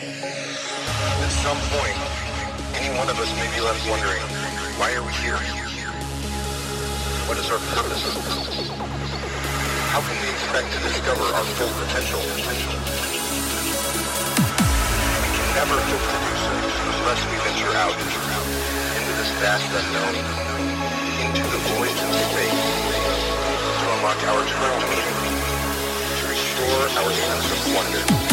At some point, any one of us may be left wondering, why are we here? What is our purpose? How can we expect to discover our full potential? We can never hope to do so unless we venture out into this vast unknown, into the voids of space, to unlock our true meaning, to restore our sense of wonder.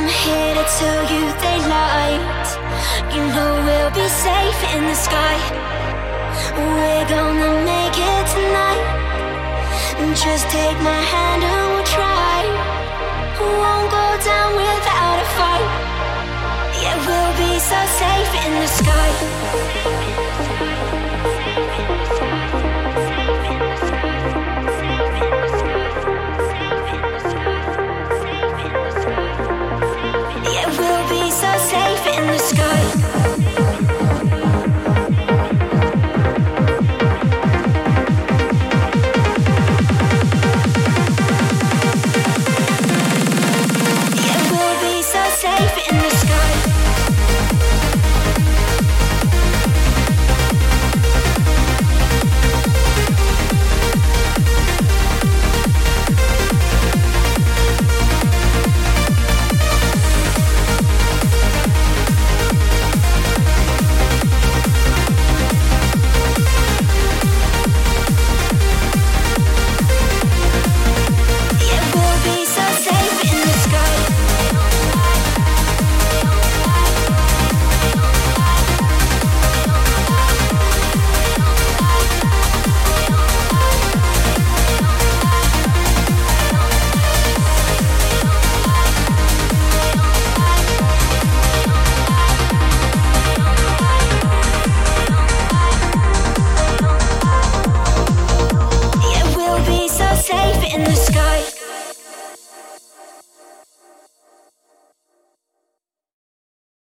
I'm here to tell you they lied. You know we'll be safe in the sky. We're gonna make it tonight. Just take my hand and we'll try. Won't go down without a fight. Yeah, we'll be so safe in the sky.